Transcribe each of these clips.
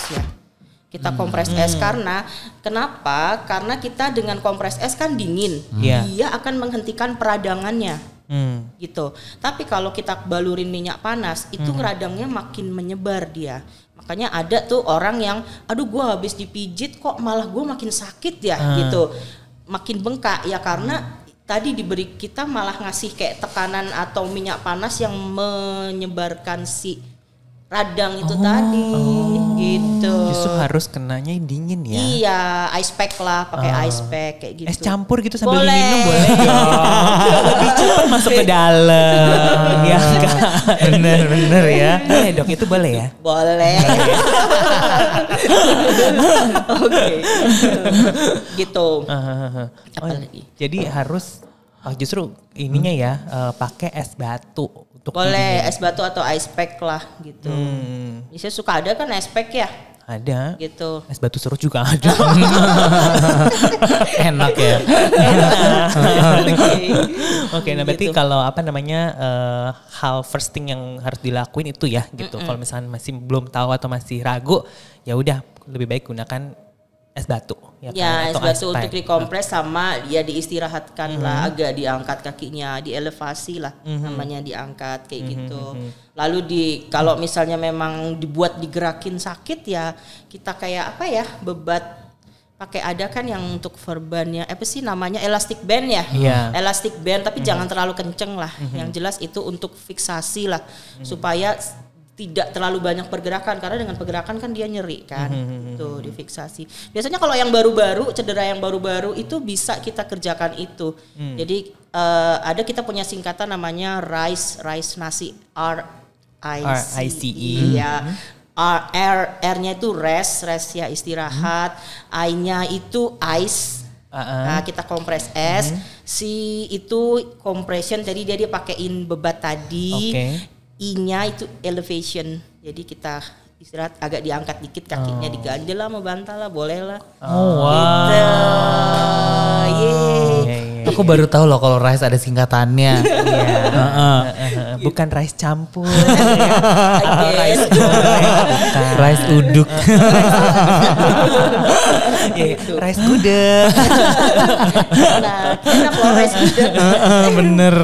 es ya. Kita kompres es karena kenapa? Karena kita dengan kompres es kan dingin. Iya. Dia akan menghentikan peradangannya Hmm. gitu. Tapi kalau kita balurin minyak panas, itu radangnya makin menyebar dia. Makanya ada tuh orang yang, aduh gua habis dipijit kok malah gua makin sakit ya gitu, makin bengkak ya karena tadi diberi kita malah ngasih kayak tekanan atau minyak panas yang menyebarkan si radang itu tadi gitu. Justru harus kenanya dingin ya. Iya, ice pack lah, pakai ice pack kayak gitu. Es campur gitu sambil Boleh. diminum boleh dong. Lebih cepat masuk ke dalam. ya. Bener bener ya. Boleh dok itu boleh ya. Boleh. Oke. gitu. Hahaha. Apa Oh, lagi? Jadi harus oh, justru ininya ya eh, pakai es batu untuk Boleh es batu atau ice pack lah gitu. Hmm, Biasanya suka ada kan ice pack ya ada. gitu. Es batu serut juga ada. Enak ya. Oke, nah berarti Gitu. kalau apa namanya eh, hal first thing yang harus dilakuin itu ya gitu. Kalau misalnya masih belum tahu atau masih ragu, ya udah lebih baik gunakan es batu ya, Ya, es kan? Atau batu untuk dikompres sama ya diistirahatkan lah, agak diangkat kakinya, dielevasi lah, namanya diangkat kayak gitu. Lalu di kalau misalnya memang dibuat digerakin sakit ya kita kayak apa ya bebat pakai ada kan yang untuk verbannya apa sih namanya elastic band ya? Iya. elastic band tapi jangan terlalu kenceng lah. Yang jelas itu untuk fiksasi lah supaya s- tidak terlalu banyak pergerakan karena dengan pergerakan kan dia nyeri kan tuh difiksasi. Biasanya kalau yang baru-baru cedera yang baru-baru itu bisa kita kerjakan itu. Jadi eh, ada kita punya singkatan namanya RICE RICE nasi R I R-I-C-E. ya R, R R-nya itu rest rest ya istirahat. I-nya itu ice. Uh-uh. Nah, kita kompres es. Si itu compression jadi dia dia pakein bebat tadi. I-nya itu elevation. Jadi kita istirahat agak diangkat dikit kakinya diganjel lah mau bantal lah boleh lah. Oh wow. Gitu. Iya. Aku baru tahu loh kalau rice ada singkatannya. Iya. Heeh. Eh, Bukan rice campur. Rice uduk. Iya, iya. rice gudeg. nah, enak loh rice gudeg. Bener.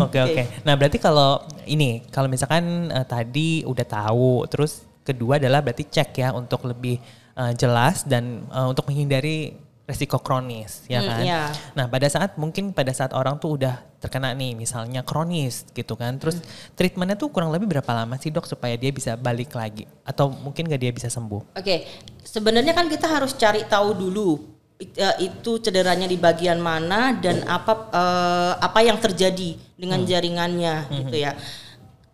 Oke oke. Nah berarti kalau ini kalau misalkan eh, tadi udah tahu, terus kedua adalah berarti cek ya untuk lebih eh, jelas dan eh, untuk menghindari resiko kronis, ya Hmm, kan? iya. Nah pada saat mungkin pada saat orang tuh udah terkena nih, misalnya kronis gitu kan, terus Hmm. treatmentnya tuh kurang lebih berapa lama sih dok supaya dia bisa balik lagi, atau mungkin gak dia bisa sembuh? Oke, sebenarnya kan kita harus cari tahu dulu eh, itu cederanya di bagian mana dan apa eh, apa yang terjadi dengan jaringannya gitu ya.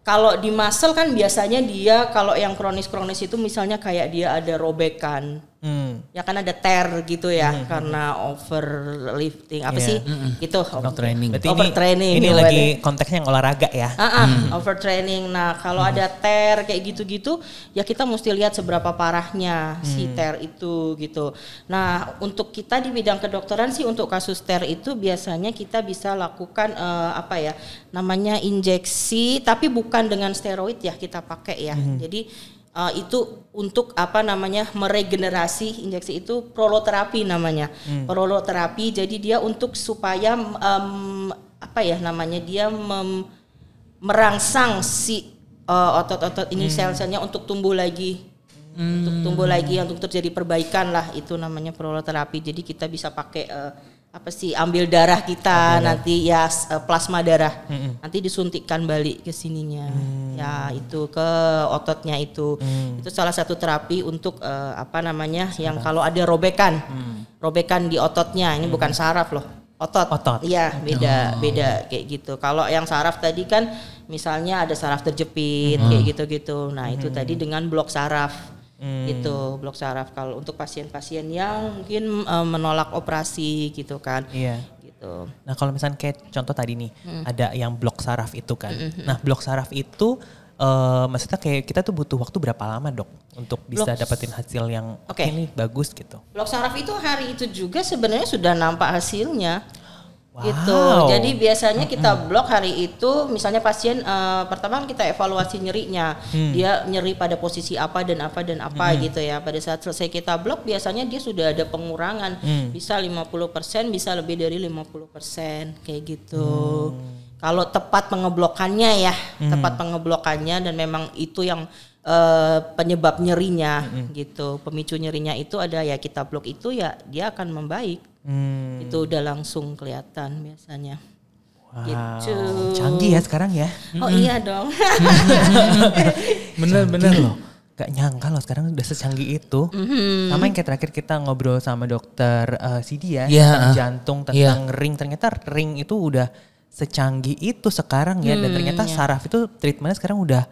Kalau di muscle kan biasanya dia kalau yang kronis-kronis itu misalnya kayak dia ada robekan. Hmm. Ya kan ada tear gitu ya karena overlifting apa Iya. sih? Gitu. Overtraining. Berarti Overtraining, ini, ini lagi konteksnya yang olahraga ya? Ah, ah, overtraining. Nah, kalau ada tear kayak gitu-gitu, ya kita mesti lihat seberapa parahnya si tear itu gitu. Nah, untuk kita di bidang kedokteran sih untuk kasus tear itu biasanya kita bisa lakukan eh, apa ya? namanya injeksi tapi bukan dengan steroid ya kita pakai ya. Jadi eh, itu untuk apa namanya meregenerasi injeksi itu proloterapi namanya. Proloterapi jadi dia untuk supaya em, apa ya namanya dia mem- merangsang si eh, otot-otot ini sel-selnya untuk tumbuh lagi. Untuk tumbuh lagi untuk terjadi perbaikan lah itu namanya proloterapi. Jadi kita bisa pakai eh, apa sih ambil darah kita nanti ya eh, plasma darah. Nanti disuntikkan balik ke sininya. Ya itu ke ototnya itu. Itu salah satu terapi untuk eh, apa namanya yang kalau ada robekan. Robekan di ototnya. Ini bukan saraf loh. Otot. Otot. Iya, beda beda kayak gitu. Kalau yang saraf tadi kan misalnya ada saraf terjepit kayak gitu-gitu. Nah, itu tadi dengan blok saraf. Gitu, blok saraf kalau untuk pasien-pasien yang mungkin eh, menolak operasi gitu kan. Iya. Gitu. Nah kalau misalnya kayak contoh tadi nih Hmm. ada yang blok saraf itu kan. Nah blok saraf itu eh, maksudnya kayak kita tuh butuh waktu berapa lama dok untuk bisa Blok- dapetin hasil yang Oke. ini bagus gitu. Blok saraf itu hari itu juga sebenarnya sudah nampak hasilnya. Gitu. Jadi biasanya kita blok hari itu, misalnya pasien eh, pertama kan kita evaluasi nyerinya, Hmm. dia nyeri pada posisi apa dan apa dan apa gitu ya. Pada saat selesai kita blok, biasanya dia sudah ada pengurangan, Hmm. bisa 50%, bisa lebih dari 50% kayak gitu. Hmm. Kalau tepat pengeblokannya ya, tepat pengeblokannya dan memang itu yang eh, penyebab nyerinya Hmm. gitu. Pemicu nyerinya itu ada ya kita blok itu ya dia akan membaik Hmm. itu udah langsung kelihatan biasanya. Wow. Gitu. Canggih ya sekarang ya. Oh iya dong. Bener-bener loh. Gak nyangka loh sekarang udah secanggih itu. Mhm. Sama yang kayak terakhir kita ngobrol sama dokter uh, Sidi ya, Iya, tentang ah. jantung, tentang ring. Ternyata ring itu udah secanggih itu sekarang ya. Dan ternyata saraf itu treatmentnya sekarang udah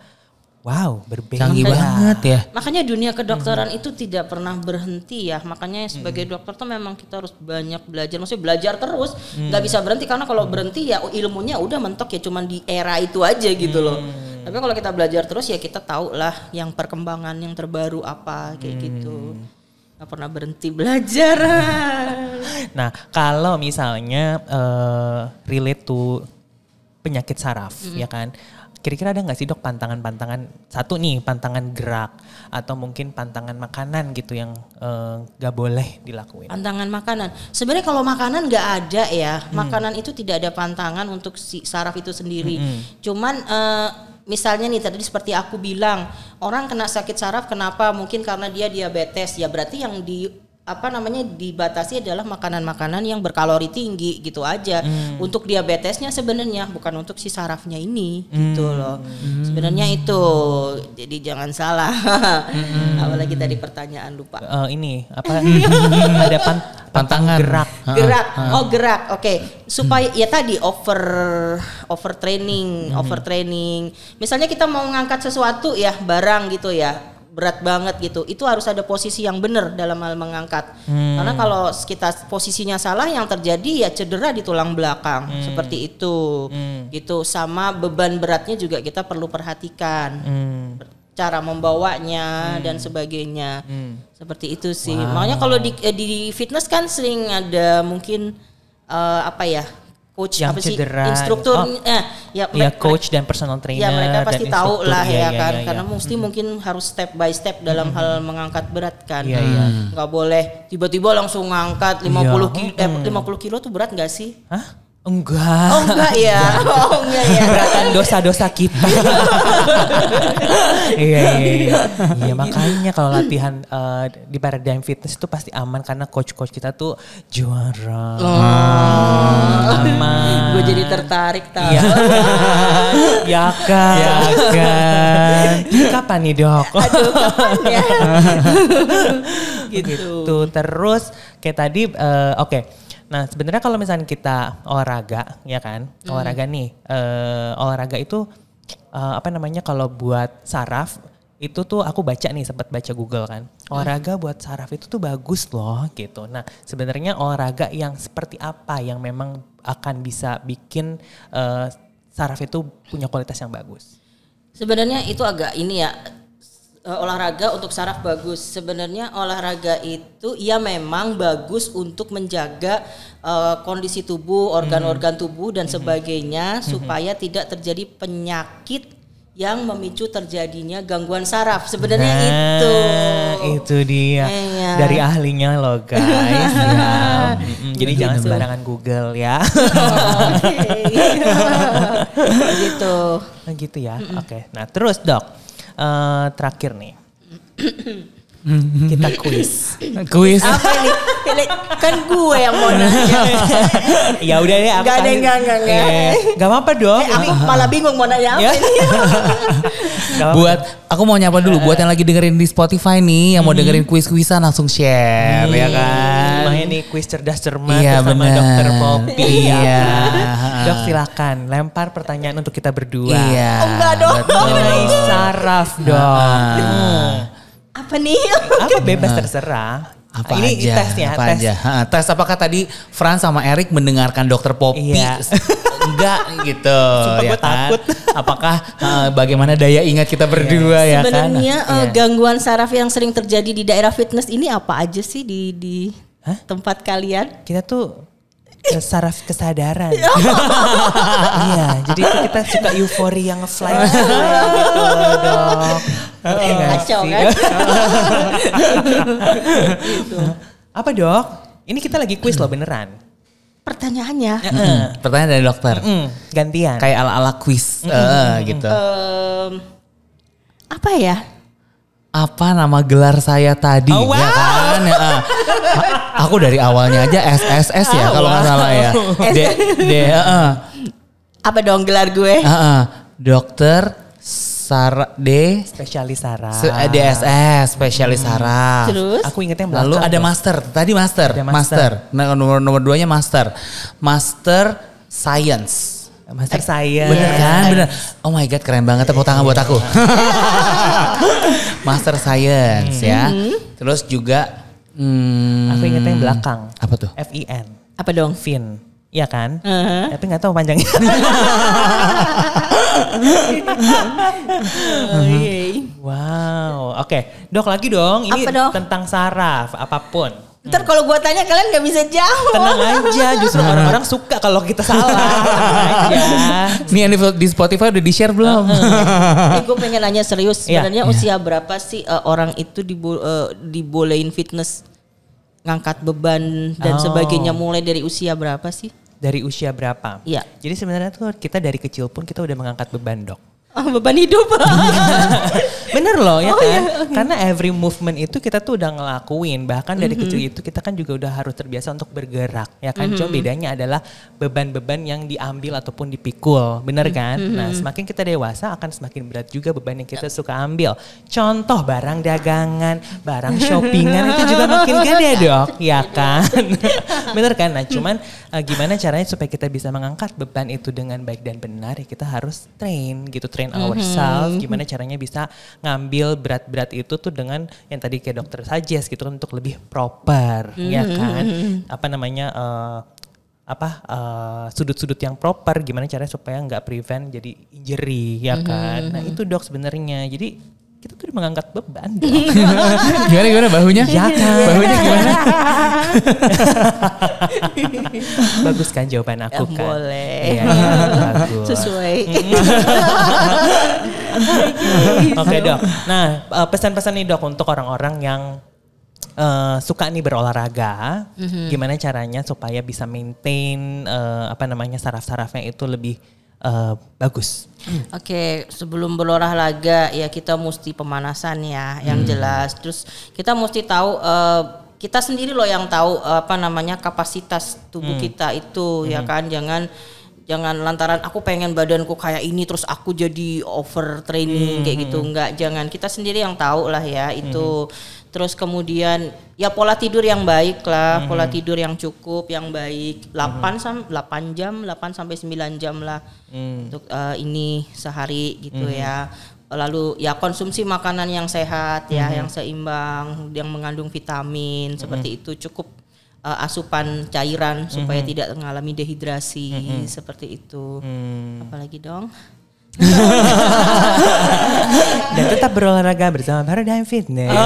wow berbeda. Canggih banget ya. Makanya dunia kedokteran itu tidak pernah berhenti ya. Makanya sebagai dokter tuh memang kita harus banyak belajar. Maksudnya belajar terus, nggak bisa berhenti karena kalau berhenti ya ilmunya udah mentok ya cuman di era itu aja gitu loh. Tapi kalau kita belajar terus ya kita tahu lah yang perkembangan yang terbaru apa kayak gitu. Nggak pernah berhenti belajar. Nah kalau misalnya uh, relate to penyakit saraf ya kan. Kira-kira ada nggak sih dok pantangan-pantangan satu nih pantangan gerak atau mungkin pantangan makanan gitu yang eh, nggak boleh dilakuin? Pantangan makanan. Sebenarnya kalau makanan nggak ada ya. Makanan itu tidak ada pantangan untuk si saraf itu sendiri. Cuman eh, misalnya nih tadi seperti aku bilang, orang kena sakit saraf kenapa? Mungkin karena dia diabetes. Ya berarti yang di apa namanya dibatasi adalah makanan-makanan yang berkalori tinggi gitu aja. Untuk diabetesnya sebenarnya bukan untuk si sarafnya ini gitu loh. Sebenarnya itu. Jadi jangan salah. Apalagi tadi pertanyaan lupa. Eh, ini apa? Ada pan- Pantangan. gerak. Gerak. Oh gerak. Oke. Supaya ya tadi over over training over training misalnya kita mau ngangkat sesuatu ya barang gitu ya berat banget gitu. Itu harus ada posisi yang benar dalam hal mengangkat. Karena kalau kita posisinya salah yang terjadi ya cedera di tulang belakang. Seperti itu. Gitu. Sama beban beratnya juga kita perlu perhatikan. Hmm. cara membawanya dan sebagainya. Seperti itu sih. Makanya kalau di eh, di fitness kan sering ada mungkin eh, apa ya coach Yang apa sih cedera. instruktur Oh. eh, ya ya mereka- coach dan personal trainer ya mereka pasti tahu lah Iya, ya iya, kan iya, karena iya. mesti mungkin harus step by step dalam hal mengangkat berat kan Iya, iya. nggak boleh tiba-tiba langsung ngangkat 50 kilo eh, 50 kilo tuh berat nggak sih Hah? Enggak. oh enggak ya oh enggak ya Beratan dosa-dosa kita. iya, iya, iya. Iya, makanya kalau latihan eh, di Paradigm Fitness itu pasti aman karena coach-coach kita tuh juara. Aman. gue jadi tertarik tahu Iya. ya kan. Ya kan. Jadi kapan nih dok? aduh kapan ya gitu, gitu. Terus kayak tadi eh, oke. Nah, sebenarnya kalau misalnya kita olahraga, ya kan? Olahraga nih, eh, olahraga itu eh, apa namanya kalau buat saraf itu tuh aku baca nih sempat baca Google kan. Olahraga buat saraf itu tuh bagus loh gitu. Nah, sebenarnya olahraga yang seperti apa yang memang akan bisa bikin eh, saraf itu punya kualitas yang bagus? Sebenarnya itu agak ini ya eh, olahraga untuk saraf bagus. Sebenarnya olahraga itu ya memang bagus untuk menjaga eh, kondisi tubuh, organ-organ tubuh dan sebagainya supaya tidak terjadi penyakit yang memicu terjadinya gangguan saraf. Sebenarnya Nah, itu. Itu dia Iya. dari ahlinya loh guys. ya. Mm-mm, Jadi jangan sembarangan Google ya. Oke. gitu. Nah, gitu ya. Oke. Nah terus dok, eh, terakhir nih. Kita kuis. Kuis. Apa ini? Kan gue yang mau nanya. ya udah deh. Gak ada, kasih- enggak, enggak, enggak. Eh, Gak apa-apa dong. Eh, aku malah bingung mau nanya apa Ya. ini. Gak. Buat aku mau nyapa dulu buat yang lagi dengerin di Spotify nih, yang mau dengerin kuis-kuisan langsung share ya kan. Lumayan nih kuis cerdas cermat Iya, bersama bener. dokter Popi. Iya. ya kan? Dok silakan lempar pertanyaan untuk kita berdua. Iya. Oh, enggak dong. Mengenai saraf dok. Hmm. Apa nih? Apa bebas terserah. Apa Ini aja, tesnya, apa tes. aja. Ha, tes apakah tadi Fran sama Erik mendengarkan dokter Poppy? Iya. Enggak gitu Sumpah ya kan. takut. Apakah uh, bagaimana daya ingat kita berdua ya kan? Sebenarnya eh, Iya. gangguan saraf yang sering terjadi di daerah fitness ini apa aja sih di di Hah? tempat kalian? Kita tuh eh, saraf kesadaran. iya, jadi kita suka euforia nge-fly gitu, dok. Ngerti nggak Kacau sih? kan? Apa dok? Ini kita lagi quiz loh beneran. Pertanyaannya, Heeh. Pertanyaan dari dokter. Mm, gantian. Kayak ala-ala quiz eh, gitu. apa ya? Apa nama gelar saya tadi? Oh, wow. Ya kan? Ya, ah. Aku dari awalnya aja SSS ya kalau nggak salah ya. D, D, eh, Apa dong gelar gue? eh, eh. Dokter Sar D, Spesialis saraf. Se- eh, DSS, spesialis saraf. Terus? Aku ingetnya yang belakang. Lalu ada master, tadi master, Ada master. master. Nah, nomor nomor duanya master, master science. Master saya. Bener kan? Bener. Oh my god, keren banget tepuk tangan buat aku. master science ya. Terus juga hmm, Aku ingetnya yang belakang. Apa tuh? FIN. Apa dong? Fin. Iya kan? Uh-huh. Tapi nggak tahu panjangnya. wow. Oke, dok lagi dong. Ini Apa, Dok? tentang saraf apa pun. Ntar kalau gue tanya kalian gak bisa jawab. Tenang aja, justru orang-orang suka kalau kita salah. Tenang aja. Nih yang di, Spotify udah di share belum? Eh, gue pengen nanya serius. Iya. Sebenarnya usia berapa sih eh, orang itu dibo eh, dibolehin fitness ngangkat beban dan Oh. sebagainya mulai dari usia berapa sih? Dari usia berapa? Iya. Jadi sebenarnya tuh kita dari kecil pun kita udah mengangkat beban dok. Ah, beban hidup. Bener loh ya Oh, kan? iya. Karena every movement itu kita tuh udah ngelakuin. Bahkan dari Mm-hmm. kecil itu kita kan juga udah harus terbiasa untuk bergerak. Ya kan? Mm-hmm. Cuma bedanya adalah beban-beban yang diambil ataupun dipikul. Bener kan? Mm-hmm. Nah semakin kita dewasa akan semakin berat juga beban yang kita suka ambil. Contoh barang dagangan, barang shoppingan itu juga makin gede dok. Ya kan? Bener kan? Nah cuman eh, gimana caranya supaya kita bisa mengangkat beban itu dengan baik dan benar ya kita harus train gitu. Train ourselves. Gimana caranya bisa ngambil berat-berat itu tuh dengan yang tadi kayak dokter suggest gitu untuk lebih proper ya kan? Apa namanya eh, apa eh, sudut-sudut yang proper gimana caranya supaya nggak prevent jadi injury ya kan? Nah itu dok sebenarnya. Jadi kita tuh mengangkat beban gimana gimana bahunya? Ya kan. Bahunya gimana? bagus kan jawaban aku Ya, kan boleh. Iya, iya, bagus Sesuai. Oke dok. Nah eh, pesan-pesan nih dok untuk orang-orang yang eh, suka nih berolahraga, gimana caranya supaya bisa maintain eh, apa namanya saraf-sarafnya itu lebih eh, bagus. Oke, sebelum berolahraga ya kita mesti pemanasan ya, yang jelas. Terus kita mesti tahu eh, kita sendiri loh yang tahu eh, apa namanya kapasitas tubuh kita itu ya kan. Jangan jangan lantaran aku pengen badanku kayak ini terus aku jadi over training kayak gitu. enggak. Jangan. Kita sendiri yang tahu lah ya itu. Terus kemudian ya pola tidur yang baik lah, pola tidur yang cukup, yang baik. 8 sam 8 jam, 8 sampai 9 jam lah untuk eh, ini sehari gitu ya. Lalu ya konsumsi makanan yang sehat ya, yang seimbang, yang mengandung vitamin seperti itu cukup eh, asupan cairan supaya tidak mengalami dehidrasi seperti itu. Apalagi dong? Dan tetap berolahraga bersama Paradigm Fitness.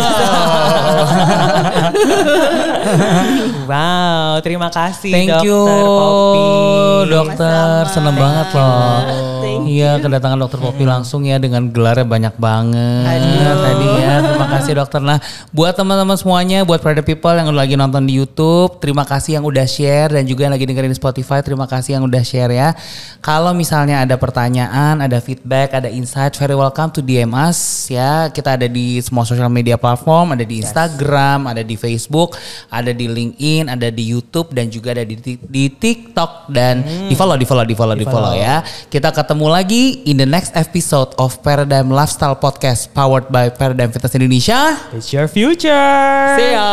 wow, terima kasih Thank dokter you Poppy. dokter, seneng Sama-sama. banget loh. Thank Iya kedatangan dokter Popi langsung ya dengan gelarnya banyak banget tadi ya. Terima kasih dokter. Nah buat teman-teman semuanya, buat Prada People yang lagi nonton di YouTube, terima kasih yang udah share dan juga yang lagi dengerin di Spotify, terima kasih yang udah share ya. Kalau misalnya ada pertanyaan, ada feedback, ada insight, very welcome to DM us ya. Kita ada di semua social media platform, ada di Instagram, ada di Facebook, ada di LinkedIn, ada di YouTube dan juga ada di, di TikTok dan di follow, di follow, di follow, di follow ya. Kita ketemu lagi in the next episode of Paradigm Lifestyle Podcast powered by Paradigm Fitness Indonesia. It's your future. See ya.